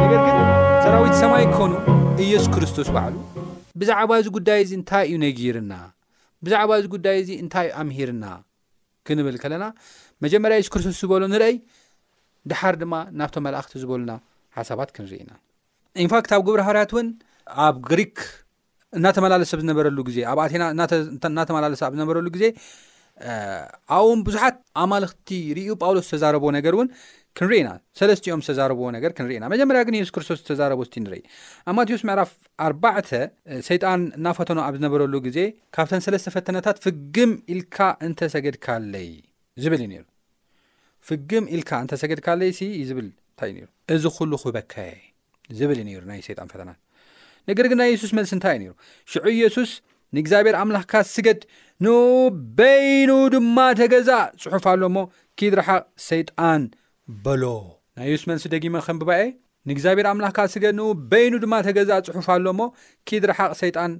ነገር ግን ሰራዊት ሰማይ ኮኑ ኢየሱስ ክርስቶስ ባዕሉ ብዛዕባ እዚ ጉዳይ እዚ እንታይ እዩ ነጊርና? ብዛዕባ እዚ ጉዳይ እዚ እንታይ እዩ ኣምሂርና? ክንብል ከለና መጀመርያ የሱስ ክርስቶስ ዝበሎ ንርእይ ደሓር ድማ ናብቶም መላእኽቲ ዝበሉና ሓሳባት ክንርኢ ኢና ኢንፋክት ኣብ ግብሪ ሃርያት እውን ኣብ ግሪክ እናተመላለሰ ብ ዝነበረሉ ግዜ ኣብ ኣቴና እናተመላለሰ ኣብ ዝነበረሉ ግዜ ኣብኡም ብዙሓት ኣማልኽቲ ርዩ ጳውሎስ ዝተዛረብዎ ነገር እውን ክንርኢና ሰለስትኦም ዝተዛረብዎ ነገር ክንርኢና መጀመርያ ግን የሱስ ክርስቶስ ዝተዛረቦ ስቲ ንርኢ ኣብ ማቴዎስ ምዕራፍ ኣርባዕተ፣ ሰይጣን እናፈተኖ ኣብ ዝነበረሉ ግዜ፣ ካብተን ሰለስተ ፈተነታት ፍግም ኢልካ እንተ ሰገድካለይ ዝብል እዩ ነይሩ። ፍግም ኢልካ እንተ ሰገድካለይሲ እዩ ዝብል እንታይ እዩ ነይሩ? እዚ ኹሉ ክህበካ እየ ዝብል እዩ ነይሩ ናይ ሰይጣን ፈተና። ነገር ግን ናይ የሱስ መልሲ እንታይ እዩ ነይሩ? ሽዑ የሱስ ንእግዚኣብሔር ኣምላኽካ ስገድ፣ ንእኡ በይኑ ድማ ተገዛእ፣ ጽሑፍ ኣሎ እሞ ኪድ ርሓቕ ሰይጣን በሎ። ናይ የሱስ መልሲ ደጊመ ከንብባ እየ፣ ንእግዚኣብሔር ኣምላኽካ ስገድ ንኡ በይኑ ድማ ተገዛእ ጽሑፍ ኣሎ እሞ ኪድ ረሓቕ ሰይጣን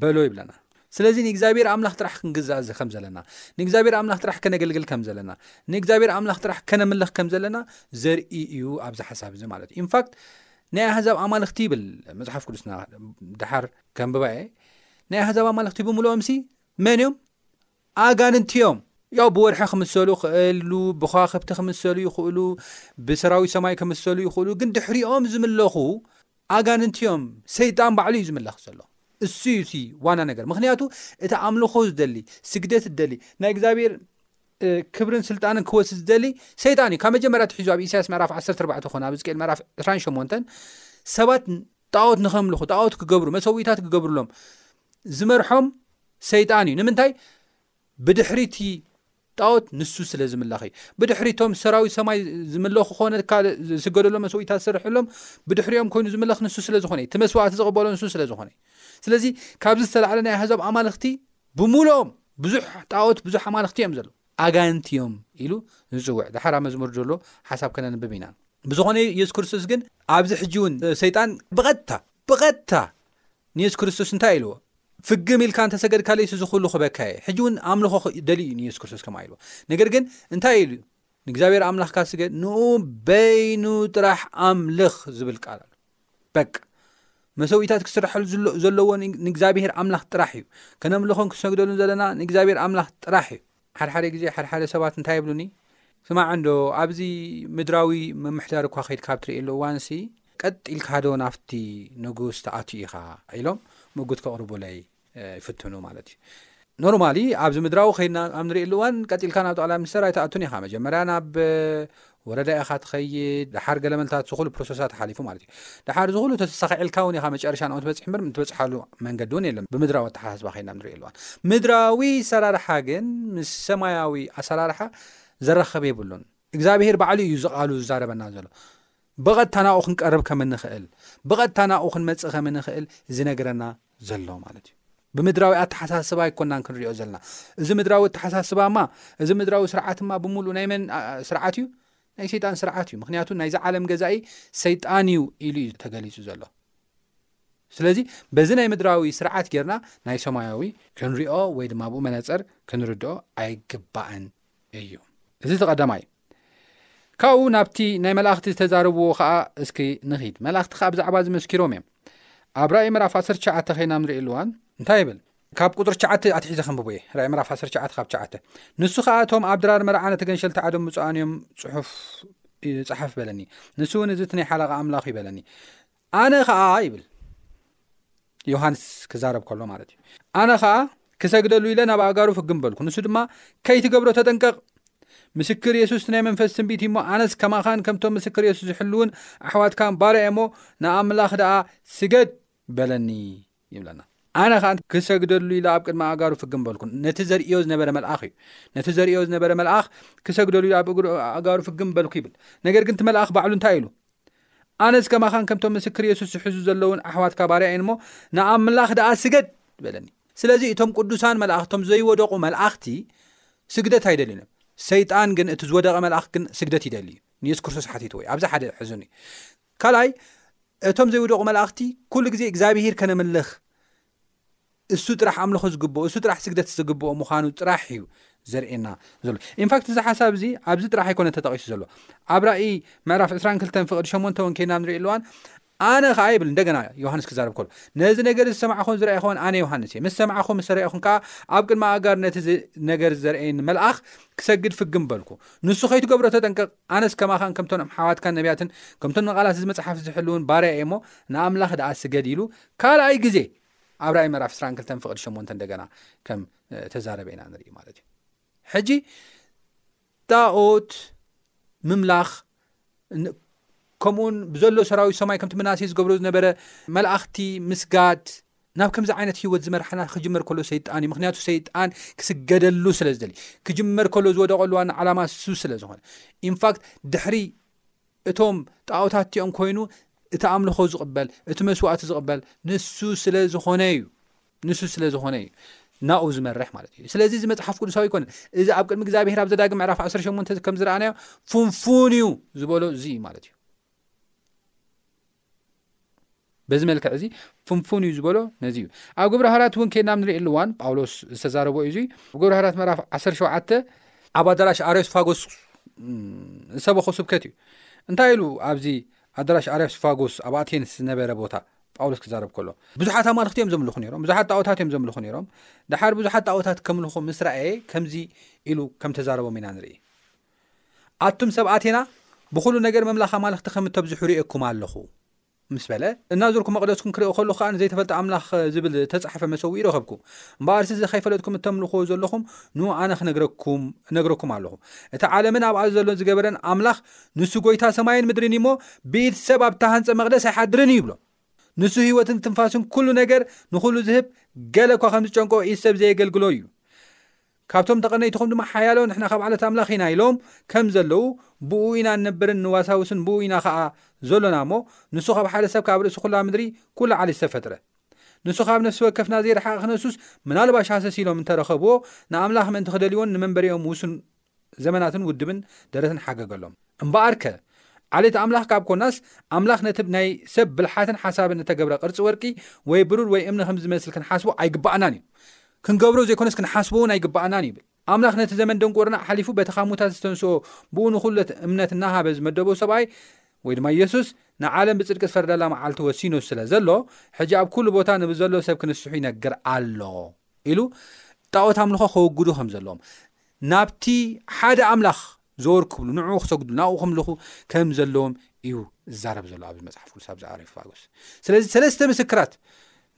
በሎ ይብለና። ስለዚ ንእግዚኣብሔር ኣምላኽ ጥራሕ ክንግዛእ ከም ዘለና፣ ንእግዚኣብሔር ኣምላኽ ጥራሕ ከነገልግል ከም ዘለና፣ ንእግዚኣብሔር ኣምላኽ ጥራሕ ከነምልኽ ከም ዘለና ዘርኢ እዩ ኣብዚ ሓሳብ እዚ ማለት እዩ። ኢንፋክት ናይ ኣህዛብ ኣማልኽቲ ይብል መጽሓፍ ቅዱስና ድሓር ከንብባ እየ ናይ ኣህዛብ ኣማልኽቲ ብምልኦምሲ መን እዮም ኣጋንንቲ'ዮም። ያው ብወርሒ ክምሰሉ ይኸእሉ፣ ብኸዋኽብቲ ክምሰሉ ይኽእሉ፣ ብሰራዊት ሰማይ ክምሰሉ ይኽእሉ፣ ግን ድሕሪኦም ዝምለኹ ኣጋንንቲ'ዮም። ሰይጣን ባዕሉ'ዩ ዝምለኽ ዘሎ። እሱ'ዩ እቲ ዋና ነገር። ምኽንያቱ እቲ ኣምልኾ ዝደሊ፣ ስግደት ዝደሊ፣ ናይ እግዚኣብሔር ክብርን ስልጣንን ክወስድ ዝደሊ ሰይጣን'ዩ። ካብ መጀመርያ ኣትሒዙ ኣብ ኢሳያስ ምዕራፍ ዓሰርተ ኣርባዕተ ኮነ ኣብ ሕዝቅኤል ምዕራፍ ዕስራን ሸሞንተን ሰባት ጣኦት ንኸምልኹ፣ ጣኦት ክገብሩ፣ መሰውኢታት ክገብሩሎም፣ ዝመርሖም ሰይጣን እዩ ንምንታይ ብድሕሪቲ ጣኦት ንሱ ስለ ዝምላኽ እዩ ብድሕሪቶም ሰራዊት ሰማይ ዝምለኹ ኮነ ካልእ ዝስገደሎም መስዋእታት ዝሰርሕሎም ብድሕሪኦም ኮይኑ ዝምለኽ ንሱ ስለ ዝኾነ እዩ እቲ መስዋእቲ ዝቕበሎ ንሱ ስለ ዝኾነ እዩ ስለዚ ካብዚ ዝተላዕለ ናይ ኣህዛብ ኣማልኽቲ ብምሉኦም ብዙሕ ጣኦት ብዙሕ ኣማልኽቲ እዮም ዘለዉ ኣጋንንቲ እዮም ኢሉ ዝፅውዕ ድሓራ መዝሙር ዘሎ ሓሳብ ከነንብብ ኢና ብዝኾነ የሱስ ክርስቶስ ግን ኣብዚ ሕጂ እውን ሰይጣን ብቐጥታ ብቐጥታ ንየሱስ ክርስቶስ እንታይ ኢልዎ? ፍግም ኢልካ እንተ ሰገድካለይ ስዚ ኩሉ ክበካ እየ። ሕጂ እውን ኣምልኾ ደልዩ እዩ ንየሱስ ክርስቶስ ከምኣ ኢልዎ። ነገር ግን እንታይ ኢሉ? ንእግዚኣብሔር ኣምላኽካ ስገድ፣ ንኡ በይኑ ጥራሕ ኣምልኽ ዝብል ቃል ኣሎ። በቃ መሰውኢታት ክስራሐሉ ዘለዎ ንእግዚኣብሔር ኣምላኽ ጥራሕ እዩ። ከነምልኾን ክሰግደሉን ዘለና ንእግዚኣብሔር ኣምላኽ ጥራሕ እዩ። ሓድሓደ ግዜ ሓድሓደ ሰባት እንታይ ይብሉኒ፣ ስማዕ እንዶ ኣብዚ ምድራዊ ምምሕዳር እኳ ከይድካ ኣብ ትርእየሉ እዋንሲ፣ ቀጥ ኢልካዶ ናብቲ ንጉስ ትኣቱ ኢኻ? ኢሎም ምጉት ከቕርቡለይ ይፍትኑ ማለት እዩ። ኖርማሊ ኣብዚ ምድራዊ ከይድና ኣብ ንርእየሉ እዋን ቀጥ ኢልካ ናብ ጠቕላይ ሚኒስተር ኣይትኣቱን ኢኻ። መጀመርያ ናብ ወረዳ ኢኻ ትኸይድ ደሓር ገለ መልታት ዝኹሉ ፕሮሰሳት ሓሊፉ ማለት እዩ ደሓር ዝኹሉ ተተሳኺዕልካ እውን ኢኻ መጨረሻ ንኦ ትበፅሕ እምበር እትበፅሓሉ መንገዲ እውን የለን ብምድራዊ ኣተሓሳስባ ከይና ንሪኦ ኣለዋን ምድራዊ ሰራርሓ ግን ምስ ሰማያዊ ኣሰራርሓ ዘራኸበ የብሉን እግዚኣብሄር ባዕሉ እዩ ዝቓሉ ዝዛረበና ዘሎ ብቐጥታ ናብኡ ክንቀርብ ከም እንኽእል ብቐጥታ ናብኡ ክንመፅእ ከም እንኽእል ዝነግረና ዘሎ ማለት እዩ ብምድራዊ ኣተሓሳስባ ኣይኮናን ክንሪኦ ዘለና እዚ ምድራዊ ኣተሓሳስባ እማ እዚ ምድራዊ ስርዓት እማ ብምሉእ ናይ መን ስርዓት እዩ ናይ ሰይጣን ስርዓት እዩ ምክንያቱ ናይዚ ዓለም ገዛኢ ሰይጣን እዩ ኢሉ እዩ ተገሊጹ ዘሎ ስለዚ በዚ ናይ ምድራዊ ስርዓት ጌርና ናይ ሰማያዊ ክንሪኦ ወይ ድማ ብኡ መነፀር ክንርድኦ ኣይግባእን እዩ እዚ ተቐዳማ እዩ ካብኡ ናብቲ ናይ መላእኽቲ ዝተዛረብዎ ኸኣ እስኪ ንኺድ መላእኽቲ ኸኣ ብዛዕባ እዚ መስኪሮም እዮም ኣብ ራእይ ምዕራፍ 19 ኸይና ንርእየሉ እዋን እንታይ ይብል ካብ ቁፅሪ ትሽዓተ ኣትሒዘ ከንብቦ እየ ራእይ ምዕራፍ 19 ካብ ትሽዓተ ንሱ ኸኣ እቶም ኣብ ድራር መርዓ ነቲ ገንሸል ተዓዶም ብፁዓን እዮም ፅሑፍ ፃሓፍ በለኒ ንሱ እውን እዚ እቲ ናይ ሓለቓ ኣምላኽ እዩ በለኒ ኣነ ኸኣ ይብል ዮሃንስ ክዛረብ ከሎ ማለት እዩ ኣነ ኸኣ ክሰግደሉ ኢለ ናብ ኣእጋሩ ፍግም በልኩ ንሱ ድማ ከይትገብሮ ተጠንቀቕ ምስክር የሱስ ናይ መንፈስ ትንቢት እሞ ኣነስ ከማኻን ከምቶም ምስክር የሱስ ዝሕልውን ኣሕዋትካን ባርያ እሞ ንኣምላኽ ደኣ ስገድ በለኒ ይብለና። ኣነ ኸኣ ክሰግደሉ ኢለ ኣብ ቅድሚ ኣእጋሩ ፍግም በልኩ። ነቲ ዘርእዮ ዝነበረ መልኣኽ እዩ። ነቲ ዘርእዮ ዝነበረ መልኣኽ ክሰግደሉ ኢለ ኣብ እግሩ ኣእጋሩ ፍግም በልኩ ይብል። ነገር ግን እቲ መልኣኽ ባዕሉ እንታይ ኢሉ? ኣነስ ከማኻን ከምቶም ምስክር የሱስ ዝሕዙ ዘለዉን ኣሕዋትካ ባርያ እየን እሞ ንኣምላኽ ደኣ ስገድ በለኒ። ስለዚ እቶም ቅዱሳን መልኣኽ እቶም ዘይወደቑ መልኣኽቲ ስግደት ኣይደልዩን እዮም። ሰይጣን ግን እቲ ዝወደቐ መልኣኽ ግን ስግደት ይደሊ እዩ። ንየሱስ ክርስቶስ ሓቲትዎ እዩ። ኣብዚ ሓደ ሕዙኒ። ካልኣይ እቶም ዘይወደቁ መላእክቲ ኩሉ ግዜ እግዛብሂር ከነምልኽ እሱ ጥራሕ ኣምልኾ ዝግብኦ እሱ ጥራሕ ስግደት ዝግብኦ ምዃኑ ጥራሕ እዩ ዘርእየና ዘሎ ኢንፋክት እዚ ሓሳብ እዚ ኣብዚ ጥራሕ ኣይኮነ ተጠቂሱ ዘሎ ኣብ ራእይ ምዕራፍ 22 ፍቅዲ ሸሞንተ እውን ከይና ንርኢ ኣለዋን ኣነ ከዓ ይብል እንደገና ዮሃንስ ክዛረብ ከሎ ነዚ ነገር ዝሰማዕኹን ዝረኣኹን ኣነ ዮሃንስ እየ ምስ ሰማዕኹ ምስ ረኣኹን ከዓ ኣብ ቅድሚ ኣጋር ነቲ ነገር ዘርእየኒ መልኣኽ ክሰግድ ፍግም በልኩ ንሱ ከይትገብሮ ተጠንቀቕ ኣነስ ከማኻን ከምቶን ኣሓዋትካን ነብያትን ከምቶን ንቓላት እዚ መጽሓፍ ዝሕልዉን ባርያ እየ እሞ ንኣምላኽ ደኣ ስገድ ኢሉ ካልኣይ ግዜ ኣብ ራእይ ምዕራፍ ዕስራን ክልተን ፍቕዲ ሸሞንተ እንደገና ከም ተዛረበ ኢና ንርኢ ማለት እዩ ሕጂ ጣኦት ምምላኽ ከምኡውን ብዘሎ ሰራዊት ሰማይ ከምቲ ምናሴ ዝገብሮ ዝነበረ መላእኽቲ ምስጋድ ናብ ከምዚ ዓይነት ህይወት ዝመርሓና ክጅመር ከሎ ሰይጣን እዩ ምክንያቱ ሰይጣን ክስገደሉ ስለ ዝደልዩ ክጅመር ከሎ ዝወደቀሉ ዋና ዓላማ ሱ ስለ ዝኮነ ኢንፋክት ድሕሪ እቶም ጣኦታት እቲኦም ኮይኑ እቲ ኣምልኮ ዝቕበል እቲ መስዋእቲ ዝቕበል ንሱ ስለ ዝኾነ እዩ ንሱ ስለ ዝኾነ እዩ ናኡ ዝመርሕ ማለት እዩ ስለዚ እዚ መፅሓፍ ቅዱሳዊ ይኮነ እዚ ኣብ ቅድሚ እግዚኣብሄር ኣብ ዘዳግም ምዕራፍ 18 ከም ዝረኣናዮ ፍንፉን እዩ ዝበሎ እዚ እዩ ማለት እዩ በዚ መልክዕ እዚ ፍንፉን እዩ ዝበሎ ነዚ እዩ ኣብ ግብረ ሃራት እውን ከይድና ንርእየሉ እዋን ጳውሎስ ዝተዛረቦ እዩ እዙይ ኣብ ግብረ ሃራት ምዕራፍ 17 ኣብ ኣዳራሽ ኣርዮስፋጎስ ዝሰበኾ ስብከት እዩ እንታይ ኢሉ ኣብዚ ኣዳራሽ ኣርዮስፋጎስ ኣብ ኣቴንስ ዝነበረ ቦታ ጳውሎስ ክዛረብ ከሎ ብዙሓት ኣማልኽቲ እዮም ዘምልኹ ነሮም ብዙሓት ጣዖታት እዮም ዘምልኹ ነሮም ድሓር ብዙሓት ጣዖታት ከምልኹ ምስ ረኣየ ከምዚ ኢሉ ከም ተዛረቦም ኢና ንርኢ ኣቱም ሰብ ኣቴና፣ ብዅሉ ነገር መምላኽ ኣማልኽቲ ከም እተብዝሑ ርእየኩም ኣለኹ ምስ በለ፣ እናዞርኩ መቕደስኩም ክርኢ ኸለኹ ኸኣ ንዘይተፈልጠ ኣምላኽ ዝብል እተጻሕፈ መሰውኢ ረኸብኩ። እምበኣርሲ እዚ ኸይፈለጥኩም እተምልኽዎ ዘሎኹም ን ኣነ ኽነግረኩም እነግረኩም ኣለኹ። እቲ ዓለምን ኣብኣ ዘሎን ዝገበረን ኣምላኽ ንሱ ጐይታ ሰማይን ምድርን እዩ እሞ፣ ብኢድ ሰብ ኣብ እተሃንጸ መቕደስ ኣይሓድርን እዩ ይብሎ። ንሱ ህይወትን እስትንፋስን ኵሉ ነገር ንዅሉ ዝህብ፣ ገለ እኳ ኸም ዝጨንቆ ኢድ ሰብ ዘየገልግሎ እዩ። ካብቶም ተቐነይትኹም ድማ ሓያሎ ንሕና ካብ ዓለት ኣምላኽ ኢና ኢሎም ከም ዘለዉ፣ ብእኡ ኢና እንነብርን እንዋሳውስን ብእኡ ኢና ኸኣ ዘሎና እሞ፣ ንሱ ኻብ ሓደ ሰብ ከኣብ ርእሲ ዅላ ምድሪ ኵላ ዓሌት ዝተፈጥረ። ንሱ ኻብ ነፍሲ ወከፍና ዘይረሓቐ ኽነሱስ ምናልባሽ ሃሰስ ኢሎም እንተ ረኸብዎ፣ ንኣምላኽ ምእንቲ ኺደልይዎን ንመንበሪኦም ውሱን ዘመናትን ውድብን ደረትን ሓገገሎም። እምበኣርከ ዓሌት ኣምላኽ ካብ ኰናስ፣ ኣምላኽ ነቲ ብናይ ሰብ ብልሓትን ሓሳብን እተገብረ ቅርጺ ወርቂ ወይ ብሩር ወይ እምኒ ኸም ዚመስል ክንሓስቦ ኣይግብኣናን እዩ። ክንገብሮ ዘይኰነስ ክንሓስቦውን ኣይግብኣናን ይብል። ኣምላኽ ነቲ ዘመን ደንቆርና ኣሕሊፉ በቲ ኻብ ሙታት ዝተንስኦ ብእኡ ንዅለት እምነት እናሃበ ዝመደቦ ሰብኣይ ወይ ድማ የሱስ ንዓለም ብጽድቂ ዝፈርደላ መዓልቲ ወሲኑ ስለ ዘሎ ሕጂ ኣብ ኵሉ ቦታ ንብዘሎ ሰብ ክንስሑ ይነግር ኣሎ ኢሉ ጣኦት ኣምልኾ ከወግዱ ከም ዘለዎም ናብቲ ሓደ ኣምላኽ ዘወር ክብሉ፣ ንዕኡ ክሰግዱ፣ ናብኡ ክምልኹ ከም ዘለዎም እዩ ዝዛረብ ዘሎ ኣብዚ መጽሓፍ ቅዱስ ኣብዚ ኣሬዮፋጎስ። ስለዚ ሰለስተ ምስክራት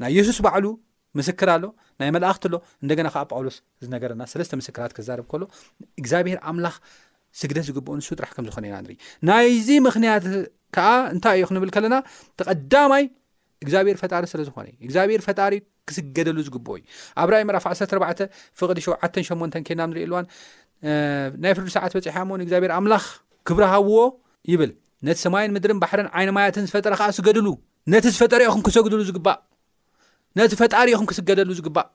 ናይ የሱስ ባዕሉ ምስክር ኣሎ፣ ናይ መላእኽቲ ኣሎ፣ እንደገና ከዓ ጳውሎስ ዝነገረና ሰለስተ ምስክራት ክዛረብ ከሎ እግዚኣብሔር ኣምላኽ ስግደት ዝግብኦ ንሱ ጥራሕ ከም ዝኾነ ኢና ንርኢ። ናይዚ ምክንያት ከዓ እንታይ እዩ ክንብል ከለና ተቐዳማይ እግዚኣብሔር ፈጣሪ ስለ ዝኾነ እዩ። እግዚኣብሔር ፈጣሪ ክስገደሉ ዝግብኦ እዩ። ኣብ ራእይ ምዕራፍ 14 ፍቕዲ ሸውዓተን ሸሞንተን ኬና ንሪእሉ እዋን ናይ ፍርዲ ሰዓት በፂሓ እሞ ንእግዚኣብሔር ኣምላኽ ክብሪ ሃብዎ ይብል። ነቲ ሰማይን ምድርን ባሕርን ዓይነ ማያትን ዝፈጠረ ከዓ ስገድሉ። ነቲ ዝፈጠረ ኢኹም ክሰግድሉ ዝግባእ፣ ነቲ ፈጣሪ ኢኹም ክስገደሉ ዝግባእ።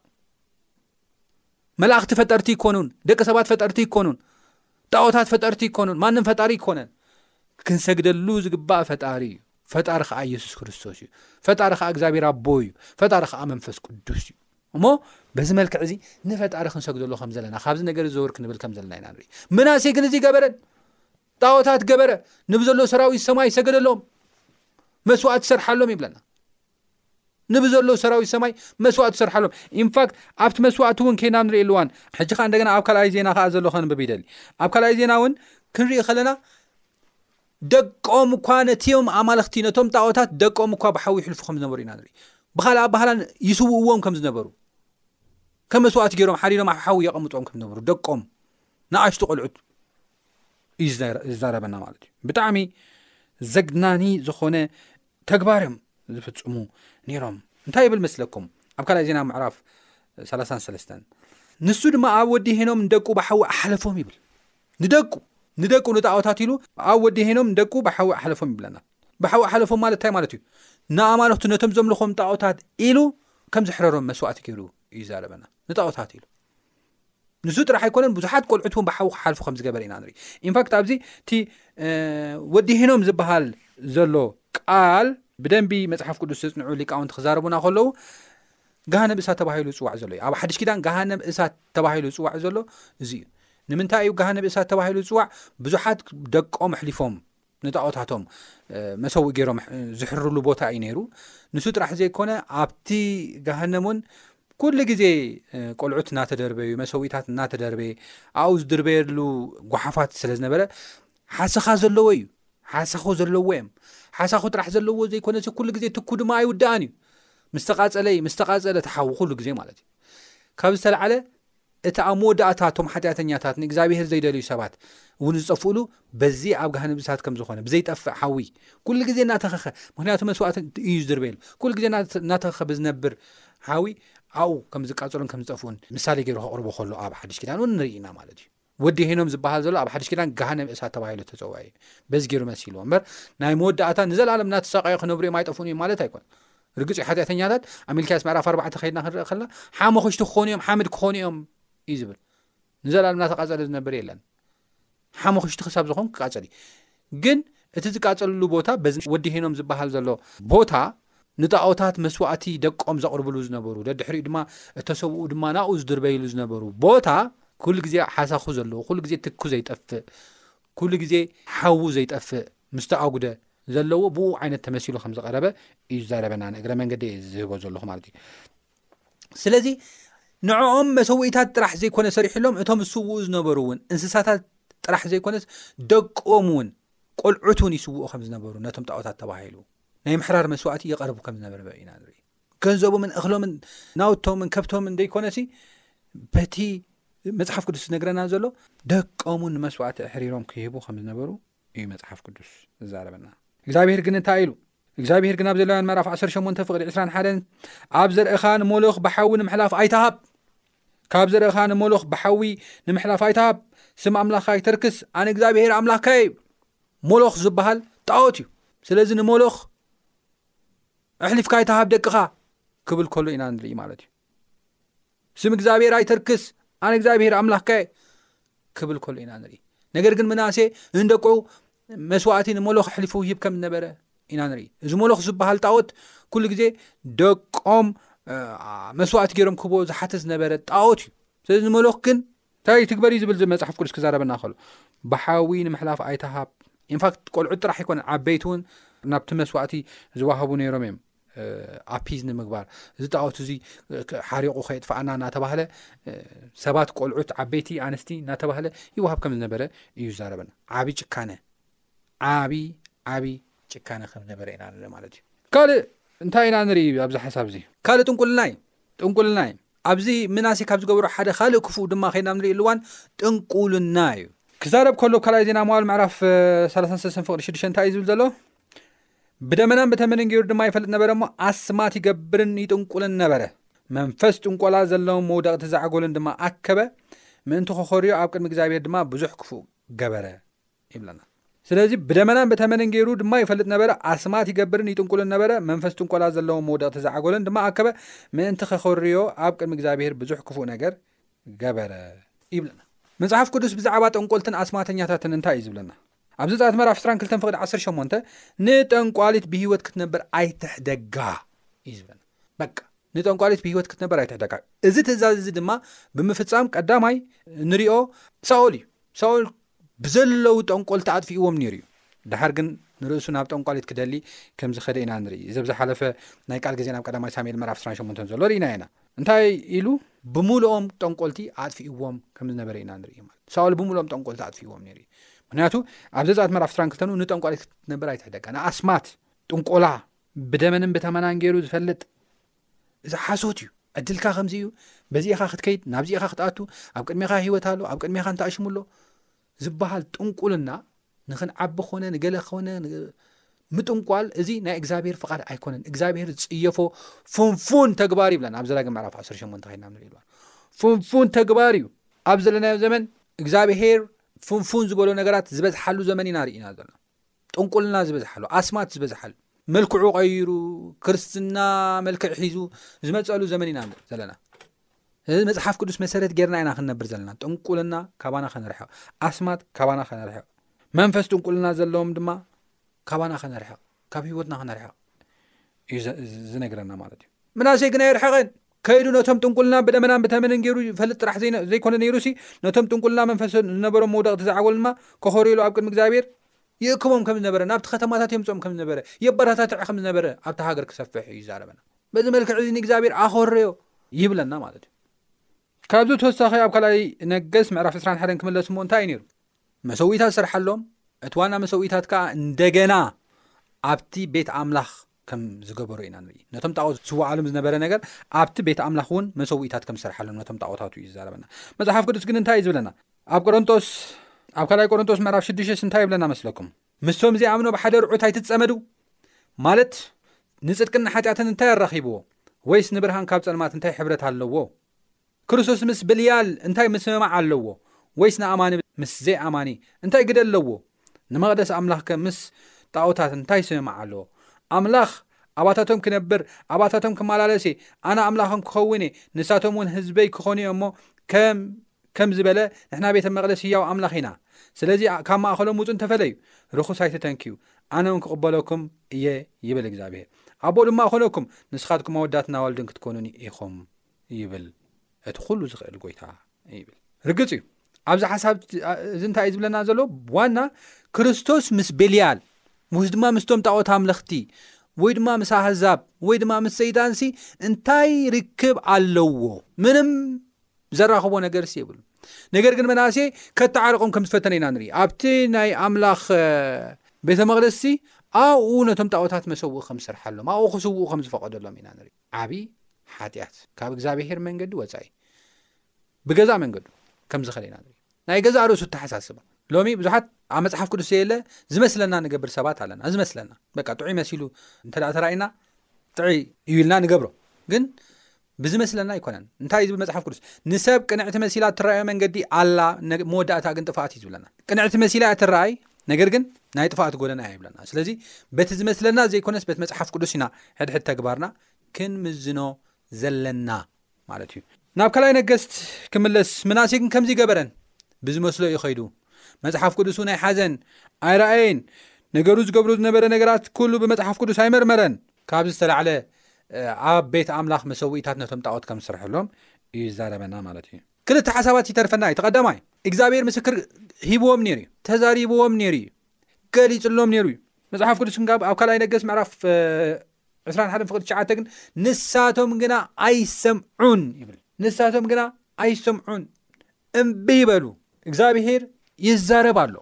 መላእኽቲ ፈጠርቲ ይኮኑን፣ ደቂ ሰባት ፈጠርቲ ይኮኑን፣ ጣዖታት ፈጠርቲ ይኮኑን፣ ማንም ፈጣሪ ይኮነን። ክንሰግደሉ ዝግባእ ፈጣሪ እዩ። ፈጣሪ ከኣ የሱስ ክርስቶስ እዩ ፈጣሪ ከኣ እግዚኣብሔር ኣቦ እዩ ፈጣሪ ከኣ መንፈስ ቅዱስ እዩ እሞ በዚ መልክዕ እዚ ንፈጣሪ ክንሰግደሎ ከም ዘለና ካብዚ ነገር ዘወር ክንብል ከም ዘለና ኢና ንርኢ ምናሴ ግን እዚ ገበረን ጣወታት ገበረ ንብዘሎ ሰራዊት ሰማይ ሰገደሎም መስዋእት ትሰርሓሎም ይብለና ንብዘሎ ሰራዊት ሰማይ መስዋእት ትሰርሓሎም ኢንፋክት ኣብቲ መስዋእቲ እውን ከይና ንርኢ ኣልዋን ሕጂ ከዓ እንደገና ኣብ ካልኣይ ዜና ከዓ ዘሎ ከንብብ ይደሊ ኣብ ካልኣይ ዜና እውን ክንርኢ ከለና ደቆም እኳ ነቲም ኣማልኽቲ፣ ነቶም ጣኦታት ደቆም እኳ ብሓዊ ይሕልፉ ከም ዝነበሩ ኢና ንርኢ። ብኻልእ ኣባህላ ይስውእዎም ከም ዝነበሩ፣ ከም መስዋእቲ ገይሮም ሓሪዶም ኣብ ሓዊ የቐምጦም ከም ዝነበሩ፣ ደቆም ንኣሽቱ ቆልዑት እዩ ዝዛረበና ማለት እዩ። ብጣዕሚ ዘግናኒ ዝኾነ ተግባር እዮም ዝፍጽሙ ነይሮም። እንታይ ይብል መስለኩም? ኣብ ካልኣይ ዜና ምዕራፍ 33 ንሱ ድማ ኣብ ወዲ ሄኖም ንደቁ ብሓዊ ኣሓለፎም ይብል። ንደቁ ንደቁ ንጣዖታት ኢሉ ኣብ ወዲ ሄኖም ንደቁ ብሓዊ ኣሕለፎም ይብለና ብሓዊ ኣሕለፎም ማለት እንታይ ማለት እዩ ንኣማልኽቱ ነቶም ዘምልኾም ጣዖታት ኢሉ ከም ዘሕረሮም መስዋእቲ ገይሩ እዩ ዛረበና ንጣዖታት ኢሉ ንሱ ጥራሕ ኣይኮነን ብዙሓት ቆልዑት እውን ብሓዊ ክሓልፉ ከም ዝገበረ ኢና ንርኢ ኢንፋክት ኣብዚ እቲ ወዲ ሄኖም ዝበሃል ዘሎ ቃል ብደንቢ መፅሓፍ ቅዱስ ዘፅንዑ ሊቃውንቲ ክዛረቡና ከለዉ ገሃነብ እሳት ተባሂሉ ዝፅዋዕ ዘሎ እዩ ኣብ ሓድሽ ኪዳን ገሃነብ እሳት ተባሂሉ ዝፅዋዕ ዘሎ እዚ እዩ ንምንታይ እዩ ገሃነብ እሳት ተባሂሉ ዝፅዋዕ ብዙሓት ደቆም ኣሕሊፎም ንጣዖታቶም መሰዊ ገይሮም ዝሕርሉ ቦታ እዩ ነይሩ ንሱ ጥራሕ ዘይኮነ ኣብቲ ገሃነም እውን ኩሉ ግዜ ቆልዑት እናተደርበዩ መሰዊኢታት እናተደርበየ ኣብኡ ዝድርበየሉ ጓሓፋት ስለ ዝነበረ ሓሰኻ ዘለዎ እዩ ሓሳኹ ዘለዎ እዮም ሓሳኹ ጥራሕ ዘለዎ ዘይኮነሲ ኩሉ ግዜ ትኩ ድማ ኣይውዳእን እዩ ምስ ተቓፀለ ምስ ተቓፀለ ተሓዉ ኩሉ ግዜ ማለት እዩ ካብ ዝተላዓለ እቲ ኣብ መወዳእታ እቶም ሓጢኣተኛታት ንእግዚኣብሄር ዘይደልዩ ሰባት እውን ዝጠፍእሉ በዚ ኣብ ጋህነብ እሳት ከም ዝኾነ ብዘይጠፍእ ሓዊ ኩሉ ግዜ እናተኸኸ ምክንያቱ መስዋእት እዩ ዝድርበየሉ ኩሉ ግዜ እናተኸኸ ብዝነብር ሓዊ ኣብኡ ከም ዝቃፀሉን ከም ዝጠፍኡን ምሳሌ ገይሩ ከቕርቦ ከሎ ኣብ ሓድሽ ኪዳን እውን ንርኢ ኢና ማለት እዩ ወዲ ሄኖም ዝበሃል ዘሎ ኣብ ሓድሽ ኪዳን ገሃነም እሳት ተባሂሉ እተጸውዐ እዩ። በዚ ገይሩ መሲልዎ እምበር ናይ መወዳእታ ንዘለኣለም እናተሳቐዩ ክነብሩ እዮም ኣይጠፍኡን እዮም ማለት ኣይኮነን። ርግጽ እዩ ሓጢኣተኛታት ኣብ ሚልክያስ ምዕራፍ ኣርባዕተ ከይድና ክንርኢ ከለና ሓሙኽሽቲ ክኾኑ እዮም ሓምድ ክኾኑ እዮም እዩ ዝብል ንዘለኣለም እናተቓጸለ ዝነብር የለን ሓሙኽሽቲ ክሳብ ዝኾን ክቃጸል እዩ ግን እቲ ዝቃጸልሉ ቦታ በዚ ወዲ ሄኖም ዝበሃል ዘሎ ቦታ ንጣኦታት መስዋእቲ ደቆም ዘቕርብሉ ዝነበሩ ደድሕሪኡ ድማ እተሰውኡ ድማ ናብኡ ዝድርበይሉ ዝነበሩ ቦታ ኩሉ ግዜ ሓሳኹ ዘለዎ ኩሉ ግዜ ትኩ ዘይጠፍእ ኩሉ ግዜ ሓዉ ዘይጠፍእ ምስ ተኣጉደ ዘለዎ ብኡ ዓይነት ተመሲሉ ከም ዝቐረበ እዩ ዝዛረበና ንእግረ መንገደይ እየ ዝህቦ ዘለኹ ማለት እዩ ስለዚ ንዕኦም መሰዊኢታት ጥራሕ ዘይኮነ ሰሪሕሎም እቶም ዝስውኡ ዝነበሩ እውን እንስሳታት ጥራሕ ዘይኮነስ ደቆም እውን ቆልዑት እውን ይስውኡ ከም ዝነበሩ ነቶም ጣዖታት ተባሂሉ ናይ ምሕራር መስዋእቲ ይቐርቡ ከም ዝነበረ ኢና ንርኢ ገንዘቦምን እኽሎምን ናውቶምን ከብቶምን ዘይኮነ ሲ በቲ መፅሓፍ ቅዱስ ዝነግረና ዘሎ ደቀም ን መስዋእቲ ኣሕሪሮም ክህቡ ከም ዝነበሩ እዩ መጽሓፍ ቅዱስ ዝዛረበና እግዚኣብሄር ግን እንታይ ኢሉ እግዚኣብሄር ግን ኣብ ዘለውያን መራፍ 18 ፍቕዲ 21 ኣብ ዘርእኻ ንሞሎኽ ብሓዊ ንምሕላፍ ኣይትሃብ ካብ ዘርእኻ ንሞሎኽ ብሓዊ ንምሕላፍ ኣይትሃብ ስም ኣምላኽካ ይተርክስ ኣነ እግዚኣብሄር ኣምላኽካ እዩ ሞሎኽ ዝበሃል ጣዖት እዩ ስለዚ ንሞሎኽ ኣሕሊፍካ ኣይትሃብ ደቅኻ ክብል ከሉ ኢና ንርኢ ማለት እዩ ስም እግዚኣብሔር ኣይተርክስ ኣነ እግዚኣብሔር ኣምላክካየ ክብል ከሎ ኢና ንርኢ ነገር ግን ምናሴ ንደቁ መስዋእቲ ንሞሎኽ ኣሕሊፉ ሂብ ከም ዝነበረ ኢና ንርኢ እዚ ሞሎኽ ዝበሃል ጣወት ኩሉ ግዜ ደቆም መስዋእቲ ገይሮም ክህቦ ዝሓት ዝነበረ ጣወት እዩ ስለዚ ንመሎኽ ግን እንታይ ትግበር እዩ ዝብል ዚ መፅሓፍ ቅዱስ ክዛረበና ከሎ ብሓዊ ንምሕላፍ ኣይተሃብ ኢንፋክት ቆልዑ ጥራሕ ኣይኮነን ዓበይቲ እውን ናብቲ መስዋእቲ ዝዋሃቡ ነይሮም እዮም ኣፒዝ ንምግባር እዚ ጣዖት እዚ ሓሪቑ ከየጥፋኣና እናተባህለ ሰባት ቆልዑት ዓበይቲ ኣንስቲ እናተባህለ ይውሃብ ከም ዝነበረ እዩ ዛረበና ዓብ ጭካነ ዓብ ዓብ ጭካነ ከም ዝነበረ ኢና ንርኢ ማለት እዩ ካልእ እንታይ ኢና ንርኢ ኣብዚ ሓሳብ እዚ ካልእ ጥንቁልና እዩ ጥንቁልና እዩ ኣብዚ ምናሴ ካብ ዝገበሩ ሓደ ካልእ ክፉእ ድማ ከይናም ንርኢ ኣልዋን ጥንቁልና እዩ ክዛረብ ከሎ ካልኣይ ዜና መዋል ምዕራፍ 3 ፍቕዲ 6 እንታይ እዩ ዝብል ዘሎ ብደመናን ብተምርን ገይሩ ድማ ይፈልጥ ነበረ እሞ ኣስማት ይገብርን ይጥንቁልን ነበረ መንፈስ ጥንቆላ ዘለዎም መውደቕቲ ዛዕጎልን ድማ ኣከበ ምእንቲ ክኸርዮ ኣብ ቅድሚ እግዚኣብሔር ድማ ብዙሕ ክፉእ ገበረ ይብለና ስለዚ ብደመናን ብተመንን ገይሩ ድማ ይፈልጥ ነበረ ኣስማት ይገብርን ይጥንቁልን ነበረ መንፈስ ጥንቆላ ዘለዎ መውደቕቲ ዝዓጎለን ድማ ኣከበ ምእንቲ ከኸርዮ ኣብ ቅድሚ እግዚኣብሄር ብዙሕ ክፉእ ነገር ገበረ ይብለና መፅሓፍ ቅዱስ ብዛዕባ ጠንቆልትን ኣስማተኛታትን እንታይ እዩ ዝብለና ኣብ ዘጸኣት ምዕራፍ ዕስራን ክልተን ፍቕዲ ዓሰርተ ሸሞንተ ንጠንቋሊት ብህይወት ክትነብር ኣይትሕደጋ እዩ ዝበና በቃ ንጠንቋሊት ብህይወት ክትነበር ኣይትሕደጋ እዚ ትእዛዝ እዚ ድማ ብምፍጻም ቀዳማይ ንሪኦ ሳኦል እዩ ሳኦል ብዘለዉ ጠንቆልቲ ኣጥፊእዎም ነይሩ እዩ ድሓር ግን ንርእሱ ናብ ጠንቋሊት ክደሊ ከም ዝኸደ ኢና ንርኢ እዚ ኣብዝሓለፈ ናይ ቃል ግዜ ናብ ቀዳማይ ሳሙኤል ምዕራፍ 28 ዘሎ ርኢና ኢና እንታይ ኢሉ ብምሉኦም ጠንቆልቲ ኣጥፊእዎም ከም ዝነበረ ኢና ንርኢ ማለት እዩ ሳኦል ብምሉኦም ጠንቆልቲ ኣጥፊእዎም ነይሩ እዩ ምክንያቱ ኣብ ዘፃት ምዕራፍ ዕስራን ክልተን ንጠንቋሊት ክትነብር ኣይትሕደጋ ንኣስማት ጥንቆላ ብደመንን ብተመናን ገይሩ ዝፈልጥ እዚ ሓሶት እዩ ዕድልካ ከምዚ እዩ በዚ ኢኻ ክትከይድ ናብዚ ኢኻ ክትኣቱ ኣብ ቅድሜኻ ሂወት ኣሎ ኣብ ቅድሜኻ እንታኣሽሙ ኣሎ ዝበሃል ጥንቁልና ንክንዓቢ ኮነ ንገለ ኮነ ምጥንቋል እዚ ናይ እግዚኣብሄር ፍቓድ ኣይኮነን እግዚኣብሄር ዝጽየፎ ፍንፉን ተግባር እዩ ብለና ኣብ ዘዳግም ምዕራፍ 18 ከይድና ንርኢ ኣለዋን ፍንፉን ተግባር እዩ ኣብ ዘለናዮ ዘመን እግዚኣብሄር ፍንፉን ዝበሎ ነገራት ዝበዝሓሉ ዘመን ኢና ርኢና ዘለና ጥንቁልና ዝበዝሓሉ ኣስማት ዝበዝሓሉ መልክዑ ቀይሩ ክርስትና መልክዕ ሒዙ ዝመፀሉ ዘመን ኢና ዘለና እዚ መፅሓፍ ቅዱስ መሰረት ጌርና ኢና ክንነብር ዘለና ጥንቁልና ካባና ከነርሕቕ ኣስማት ካባና ከነርሕቕ መንፈስ ጥንቁልና ዘለዎም ድማ ካባና ከነርሕቕ ካብ ሂወትና ከነርሕቕ እዩ ዝነግረና ማለት እዩ ምናሰይ ግና የርሕቐን ከይዱ ነቶም ጥንቁልና ብደመናን ብተመንን ገይሩ ይፈልጥ ጥራሕ ዘይነ ዘይኮነ ነይሩሲ ነቶም ጥንቁልና መንፈስ ዘ ዝነበሮም መውደቕቲ ዝዓወሉ ድማ ከኾርዮሉ ኣብ ቅድሚ እግዚኣብሔር ይእክቦም ከም ዝነበረ ናብቲ ከተማታት የምጽኦም ከም ዝነበረ የበረታትዕ ከም ዝነበረ ኣብታ ሃገር ክሰፍሕ እዩ ይዛረበና በዚ መልክዕ እዚ ንእግዚኣብሔር ኣኾርዮ ይብለና ማለት እዩ ካብዚ ተወሳኺ ኣብ ካልኣይ ነገስ ምዕራፍ 21 ክምለስ እሞ እንታይ እዩ ነይሩ መሰዊኢታት ዝሰርሓሎም እቲ ዋና መሰዊኢታት ከዓ እንደገና ኣብቲ ቤት ኣምላኽ ከም ዝገበሮ ኢና ንርኢ ነቶም ጣኦት ዝስዋዓሎም ዝነበረ ነገር ኣብቲ ቤት ኣምላኽ እውን መሰዊኢታት ከም ዝሰርሓሎም ነቶም ጣኦታቱ እዩ ዝዛረበና መጽሓፍ ቅዱስ ግን እንታይ እዩ ዝብለና ኣብ ቆሮንጦስ ኣብ ካልኣይ ቆሮንጦስ ምዕራፍ ሽዱሽተስ እንታይ ይብለና መስለኩም ምስቶም እዚኣምኖ ብ ሓደ ርዑት ኣይትጸመዱ ማለት ንጽድቅን ንሓጢኣትን እንታይ ኣራኺብዎ ወይስ ንብርሃን ካብ ጸልማት እንታይ ሕብረት ኣለዎ ክርስቶስ ምስ ብልያል እንታይ ምስምማዕ ኣለዎ? ወይስ ንኣማኒ ምስ ዘይኣማኒ እንታይ ግደ ኣለዎ? ንመቕደስ ኣምላኽከ ምስ ጣኦታት እንታይ ስምምዕ ኣለዎ? ኣምላኽ ኣባታቶም ክነብር፣ ኣባታቶም ክመላለስ እየ፣ ኣነ ኣምላኾም ክኸውን እየ፣ ንሳቶም እውን ህዝበይ ክኾኑ እዮም እሞ ከም ከም ዝበለ ንሕና ቤተ መቕደስ ህያው ኣምላኽ ኢና። ስለዚ ካብ ማእኸሎም ውፁን ተፈለዩ፣ ርኹስ ኣይትተንክዩ፣ ኣነ እውን ክቕበለኩም እየ ይብል እግዚኣብሄር። ኣቦ ድማ እኾነኩም፣ ንስኻትኩም ኣወዳትና ኣዋልድን ክትኮኑኒ ኢኹም። ይብል እቲ ኩሉ ዝኽእል ጎይታ ይብል ርግፅ እዩ ኣብዚ ሓሳብ እዚ እንታይ እዩ ዝብለና ዘሎ ዋና ክርስቶስ ምስ ቤልያል ውስ ድማ ምስቶም ጣዖት ኣምለኽቲ ወይ ድማ ምስ ኣህዛብ ወይ ድማ ምስ ሰይጣንሲ እንታይ ርክብ ኣለዎ ምንም ዘራኽቦ ነገር ሲ የብሉ ነገር ግን መናእሰ ከተዓርቆም ከም ዝፈተነ ኢና ንርኢ ኣብቲ ናይ ኣምላኽ ቤተ መቅደስሲ ኣብኡ ነቶም ጣዖታት መሰውኢ ከም ዝስርሓሎም ኣብኡ ክስውኡ ከም ዝፈቀደሎም ኢና ንርኢ ዓቢ ሓጢኣት ካብ እግዚኣብሄር መንገዲ ወጻኢ ብገዛእ መንገዱ ከም ዝኸለ ኢና ንርኢ ናይ ገዛእ ርእሱ እተሓሳስባ ሎሚ ብዙሓት ኣብ መጽሓፍ ቅዱስ ዘየለ ዝመስለና ንገብር ሰባት ኣለና ዝመስለና በቃ ጥዑይ መሲሉ እንተ ተራእና ጥዑይ እዩ ኢልና ንገብሮ ግን ብዝመስለና ኣይኮነን እንታይ ዝብል መፅሓፍ ቅዱስ ንሰብ ቅንዕቲ መሲላ እትረኣዮ መንገዲ ኣላ መወዳእታ ግን ጥፋኣት እዩ ዝብለና ቅንዕቲ መሲላ እትረኣይ ነገር ግን ናይ ጥፋኣት ጎደና እያ ይብለና ስለዚ በቲ ዝመስለና ዘይኮነስ በቲ መፅሓፍ ቅዱስ ኢና ሕድሕድ ተግባርና ክንምዝኖ ዘለና ማለት እዩ ናብ ካልኣይ ነገስት ክምለስ ምናሴ ግን ከምዚ ገበረን ብዝመስሎ እዩ ኸይዱ መፅሓፍ ቅዱስ ን ኣይሓዘን ኣይረኣየን ነገሩ ዝገብሮ ዝነበረ ነገራት ኩሉ ብመፅሓፍ ቅዱስ ኣይመርመረን ካብ ዝተላዕለ ኣብ ቤት ኣምላኽ መሰዊኢታት ነቶም ጣዖት ከም ዝስርሐሎም እዩ ዝዛረበና ማለት እዩ ክልተ ሓሳባት ይተርፈና እዩ እቲ ቀዳማይ እግዚኣብሔር ምስክር ሂብዎም ነይሩ እዩ ተዛሪብዎም ነይሩ እዩ ገሊፅሎም ነይሩ እዩ መፅሓፍ ቅዱስ ግን ኣብ ካልኣይ ነገስ ምዕራፍ 21 ፍቅዲ ትሽዓተ ግን ንሳቶም ግና ኣይሰምዑን ይብል ንሳቶም ግና ኣይሰምዑን እምቢ ይበሉ እግዚኣብሔር ይዛረብ ኣሎ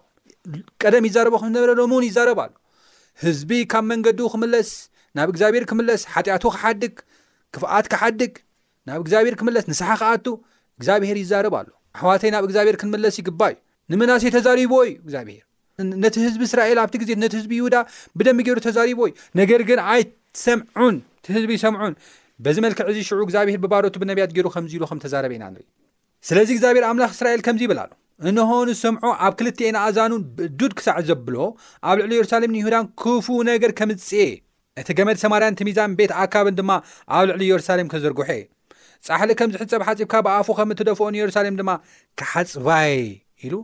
ቀደም ይዛረቦ ከም ዝነበረ ሎሚ እውን ይዛረብ ኣሎ ህዝቢ ካብ መንገዱ ክምለስ ናብ እግዚኣብሔር ክምለስ ሓጢኣቱ ክሓድግ ክፍኣት ክሓድግ ናብ እግዚኣብሔር ክምለስ ንስሓ ክኣቱ እግዚኣብሔር ይዛረብ ኣሎ ኣሕዋተይ ናብ እግዚኣብሔር ክንምለስ ይግባ እዩ ንምናሴ ተዛሪብዎ እዩ እግዚኣብሔር ነቲ ህዝቢ እስራኤል ኣብቲ ግዜ ነቲ ህዝቢ ይሁዳ ብደንቢ ገይሩ ተዛሪብዎ እዩ ነገር ግን ኣይሰምዑን እቲ ህዝቢ ይሰምዑን በዚ መልክዕ እዚ ሽዑ እግዚኣብሔር ብባሮቱ ብነቢያት ገይሩ ከምዚ ኢሉ ከም ተዛረበ ኢና ንርኢ ስለዚ እግዚኣብሔር ኣምላኽ እስራኤል ከምዚ ይብል ኣሎ እንሆ ንሰምዖ ኣብ ክልትኤን ኣእዛኑ ዱድ ክሳዕ ዘብሎ ኣብ ልዕሊ የሩሳሌምን ይሁዳን ክፉ ነገር ከምጽኤ እቲ ገመድ ሰማርያን እቲ ሚዛን ቤት ኣካብን ድማ ኣብ ልዕሊ የሩሳሌም ክዝርግሑ እየ። ጻሕሊ ከም ዝሕጸብ ሓጺብካ ብኣፉ ከም እትደፍኦ ንየሩሳሌም ድማ ክሓጽባ እየ ኢሉ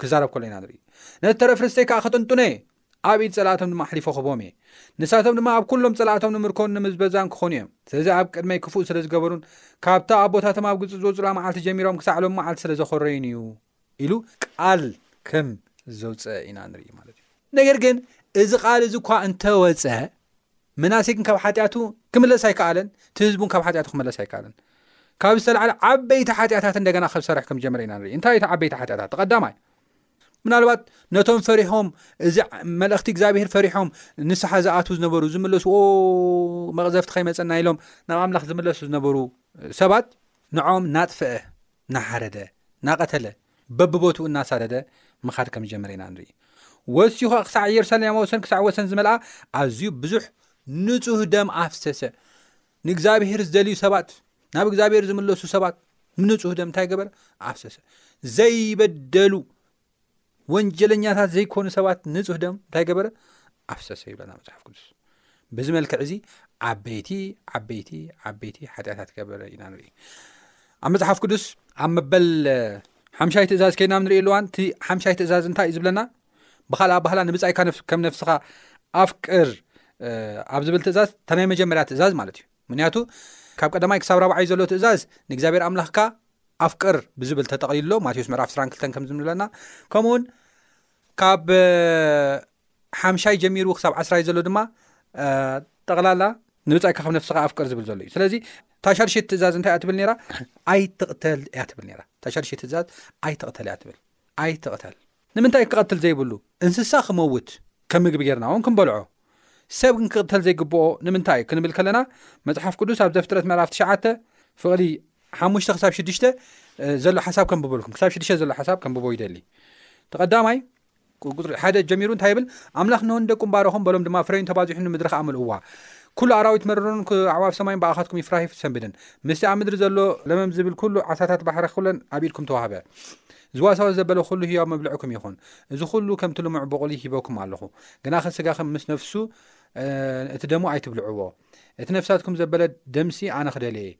ክዛረብ ከሎ ኢና ንርኢ። ነቲ ተረፍ ርስተይ ከኣ ክጥንጥኖ እየ፣ ኣብ ኢድ ጸላእቶም ድማ ኣሕሊፈ ክህቦም እየ። ንሳቶም ድማ ኣብ ኩሎም ጸላእቶም ንምርኮን ንምዝበዛን ክኾኑ እዮም፣ ስለዚ ኣብ ቅድመይ ክፉእ ስለ ዝገበሩን ካብታ ኣቦታቶም ኣብ ግብጺ ዝወጹላ መዓልቲ ጀሚሮም ክሳዕ ሎሚ መዓልቲ ስለ ዘኾረዩን እዩ። ኢሉ ቃል ከም ዘውፀአ ኢና ንርኢ ማለት እዩ ነገር ግን እዚ ቃል እዚ እኳ እንተወፀ መናእሰይ ግን ካብ ሓጢኣቱ ክምለስ ኣይከኣለን እቲ ህዝቡን ካብ ሓጢኣቱ ክመለስ ኣይከኣለን ካብ ዝተላዕለ ዓበይቲ ሓጢኣታት እንደገና ከብ ሰርሕ ከም ጀመረ ኢና ንርኢ እንታይ እቲ ዓበይቲ ሓጢኣታት ተቀዳማይ ምናልባት ነቶም ፈሪሖም እዚ መልእኽቲ እግዚኣብሄር ፈሪሖም ንስሓ ዝኣት ዝነበሩ ዝምለሱ መቕዘፍቲ ከይመፀና ኢሎም ናብ ኣምላኽ ዝምለሱ ዝነበሩ ሰባት ንዖም ናጥፍአ ናሓረደ ናቐተለ በብቦትኡ እናሳደደ ምኻድ ከምዝጀመረ ኢና ንርኢ። ወሲኹ ኸኣ ክሳዕ ኢየሩሳሌም ወሰን ክሳዕ ወሰን ዝመልኣ ኣዝዩ ብዙሕ ንጹህ ደም ኣፍሰሰ። ንእግዚኣብሄር ዝደልዩ ሰባት ናብ እግዚኣብሄር ዝምለሱ ሰባት ንንጹህ ደም እንታይ ገበረ ኣፍሰሰ። ዘይበደሉ ወንጀለኛታት ዘይኮኑ ሰባት ንጹህ ደም እንታይ ገበረ ኣፍሰሰ ይብለና መጽሓፍ ቅዱስ በዚ መልክዕ እዚ ዓበይቲ ዓበይቲ ዓበይቲ ሓጢኣታት ገበረ ኢና ንርኢ ኣብ መጽሓፍ ቅዱስ ኣብ መበል ሓምሻይ ትእዛዝ ከይና ብ ንሪኢ ኣለዋን እቲ ሓምሻይ ትእዛዝ እንታይ እዩ ዝብለና ብካልኣ ባህላ ንብፃይካ ከም ነፍስኻ ኣፍቅር ኣብ ዝብል ትእዛዝ ተናይ መጀመርያ ትእዛዝ ማለት እዩ ምኽንያቱ ካብ ቀዳማይ ክሳብ ራብዓይ ዘሎ ትእዛዝ ንእግዚኣብሔር ኣምላኽካ ኣፍቅር ብዝብል ተጠቕሊሉሎ ማቴዎስ ምዕራፍ ስራን ክልተን ከም ዝምብለና ከምኡ ውን ካብ ሓምሻይ ጀሚሩ ክሳብ ዓስራይ ዘሎ ድማ ጠቕላላ ንብፃይካ ካብ ነፍስኻ ኣፍቅር ዝብል ዘሎ እዩ ስለዚ ታሻድሸት ትእዛዝ እንታይ እያ ትብል ራ ኣይትቕተል እያ ትብል ራ ታሻድሸት ትእዛዝ ኣይትቕተል እያ ትብል ኣይትቕተል ንምንታይ ክቐትል ዘይብሉ? እንስሳ ክመውት ከም ምግቢ ጌርና ውን ክንበልዖ። ሰብ ግን ክቕተል ዘይግብኦ ንምንታይ እዩ ክንብል ከለና መጽሓፍ ቅዱስ ኣብ ዘፍጥረት ምዕራፍ ትሽዓተ ፍቕዲ ሓሙሽተ ክሳብ ሽዱሽተ ዘሎ ሓሳብ ከንብበልኩም ክሳብ ሽዱሽተ ዘሎ ሓሳብ ከንብቦ ይደሊ ተቐዳማይ ቁፅሪ ሓደ ጀሚሩ እንታይ ይብል ኣምላኽ ንሆን ደቁም ባረኾም በሎም ድማ ፍረዩን ተባዚሑ ንምድሪ ከዓ ምልእዋ ኩሉ ኣራዊት መረሮን ኣዕዋፍ ሰማይን ብኣኻትኩም ይፍራህ ይሰንብድን ምስቲ ኣብ ምድሪ ዘሎ ለመም ዝብል ኩሉ ዓሳታት ባሕሪ ኩለን ኣብ ኢድኩም ተዋህበ ዝዋሳወ ዘበለ ዅሉ ህያው መብልዕኩም ይኹን። እዚ ዅሉ ከምቲ ልሙዕ ብቝሊ ሂበኩም ኣሎኹ። ግናኸ ስጋኽም ምስ ነፍሱ፣ እቲ ደሙ ኣይትብልዕዎ። እቲ ነፍሳትኩም ዘበለ ደምሲ ኣነ ክደልዮ እየ።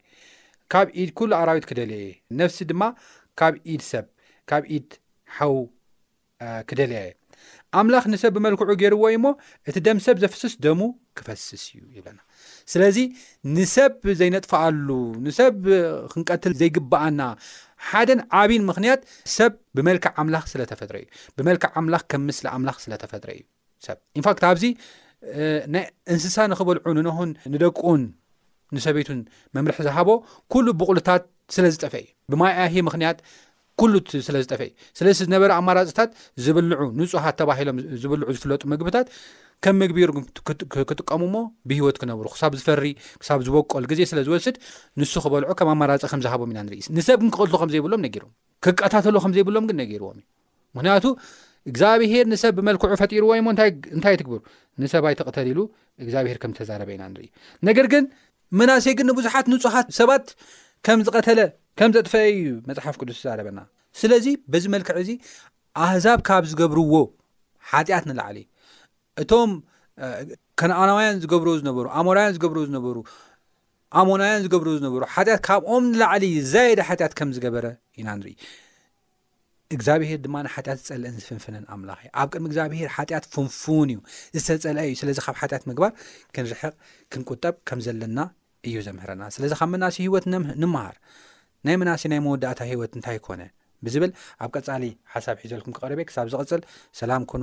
ካብ ኢድ ኵሉ ኣራዊት ክደልዮ እየ፣ ነፍሲ ድማ ካብ ኢድ ሰብ፣ ካብ ኢድ ሓው ክደልያ እየ። ኣምላኽ ንሰብ ብመልክዑ ገይርዎ እዩ እሞ እቲ ደም ሰብ ዘፍስስ ደሙ ክፈስስ እዩ ይብለና ስለዚ ንሰብ ዘይነጥፍኣሉ ንሰብ ክንቀትል ዘይግብኣና ሓደን ዓብይን ምክንያት ሰብ ብመልክዕ ኣምላኽ ስለተፈጥረ እዩ ብመልክዕ ኣምላኽ ከም ምስሊ ኣምላኽ ስለተፈጥረ እዩ ሰብ ኢንፋክት ኣብዚ ናይ እንስሳ ንክበልዑ ንነኹን ንደቁን ንሰበይቱን መምርሒ ዝሃቦ ኩሉ ብቕሉታት ስለ ዝጠፈ እዩ ብማይኣሂ ምክንያት ኩሉ ስለ ዝጠፍኤ እዩ። ስለዚ ዝነበረ ኣማራፅታት ዝብልዑ ንፁሃት ተባሂሎም ዝብልዑ ዝፍለጡ ምግብታት ከም ምግቢ ርጉም ክጥቀሙሞ ብሂወት ክነብሩ ክሳብ ዝፈሪ ክሳብ ዝበቆል ግዜ ስለ ዝወስድ ንሱ ክበልዑ ከም ኣማራፂ ከም ዝሃቦም ኢና ንርኢ ንሰብ ግን ክቐትሉ ከም ዘይብሎም ነጊሮም ክቀታተሉ ከም ዘይብሎም ግን ነጊርዎም እዩ ምክንያቱ እግዚኣብሄር ንሰብ ብመልክዑ ፈጢርዎ እሞ እንታይ ትግብሩ ንሰብ ኣይትቕተል ኢሉ እግዚኣብሄር ከም ዝተዛረበ ኢና ንርኢ ነገር ግን ምናሴ ግን ንብዙሓት ንጹሃት ሰባት ከም ዝቐተለ ከም ዘጥፈአ እዩ መጽሓፍ ቅዱስ ዝዛረበና ስለዚ በዚ መልክዕ እዚ ኣህዛብ ካብ ዝገብርዎ ሓጢኣት ንላዕሊ እቶም ከነኣናውያን ዝገብሮ ዝነበሩ ኣሞራውያን ዝገብሮ ዝነበሩ ኣሞናውያን ዝገብሮ ዝነበሩ ሓጢኣት ካብኦም ንላዕሊ ዛየደ ሓጢኣት ከም ዝገበረ ኢና ንርኢ እግዚኣብሄር ድማ ንሓጢኣት ዝጸልእን ዝፍንፍንን ኣምላኽ እዩ። ኣብ ቅድሚ እግዚኣብሄር ሓጢኣት ፍንፉን እዩ፣ ዝተጸልአ እዩ። ስለዚ ካብ ሓጢኣት ምግባር ክንርሕቕ ክንቁጠብ ከም ዘለና እዩ ዘምህረና። ስለዚ ካብ ምናሴ ህይወት ንመሃር። ናይ ምናሴ ናይ መወዳእታ ህይወት እንታይ ኮነ? ብዝብል ኣብ ቀጻሊ ሓሳብ ሒዘልኩም ክቐርብ እየ። ክሳብ ዝቕጽል ሰላም ኩኑ።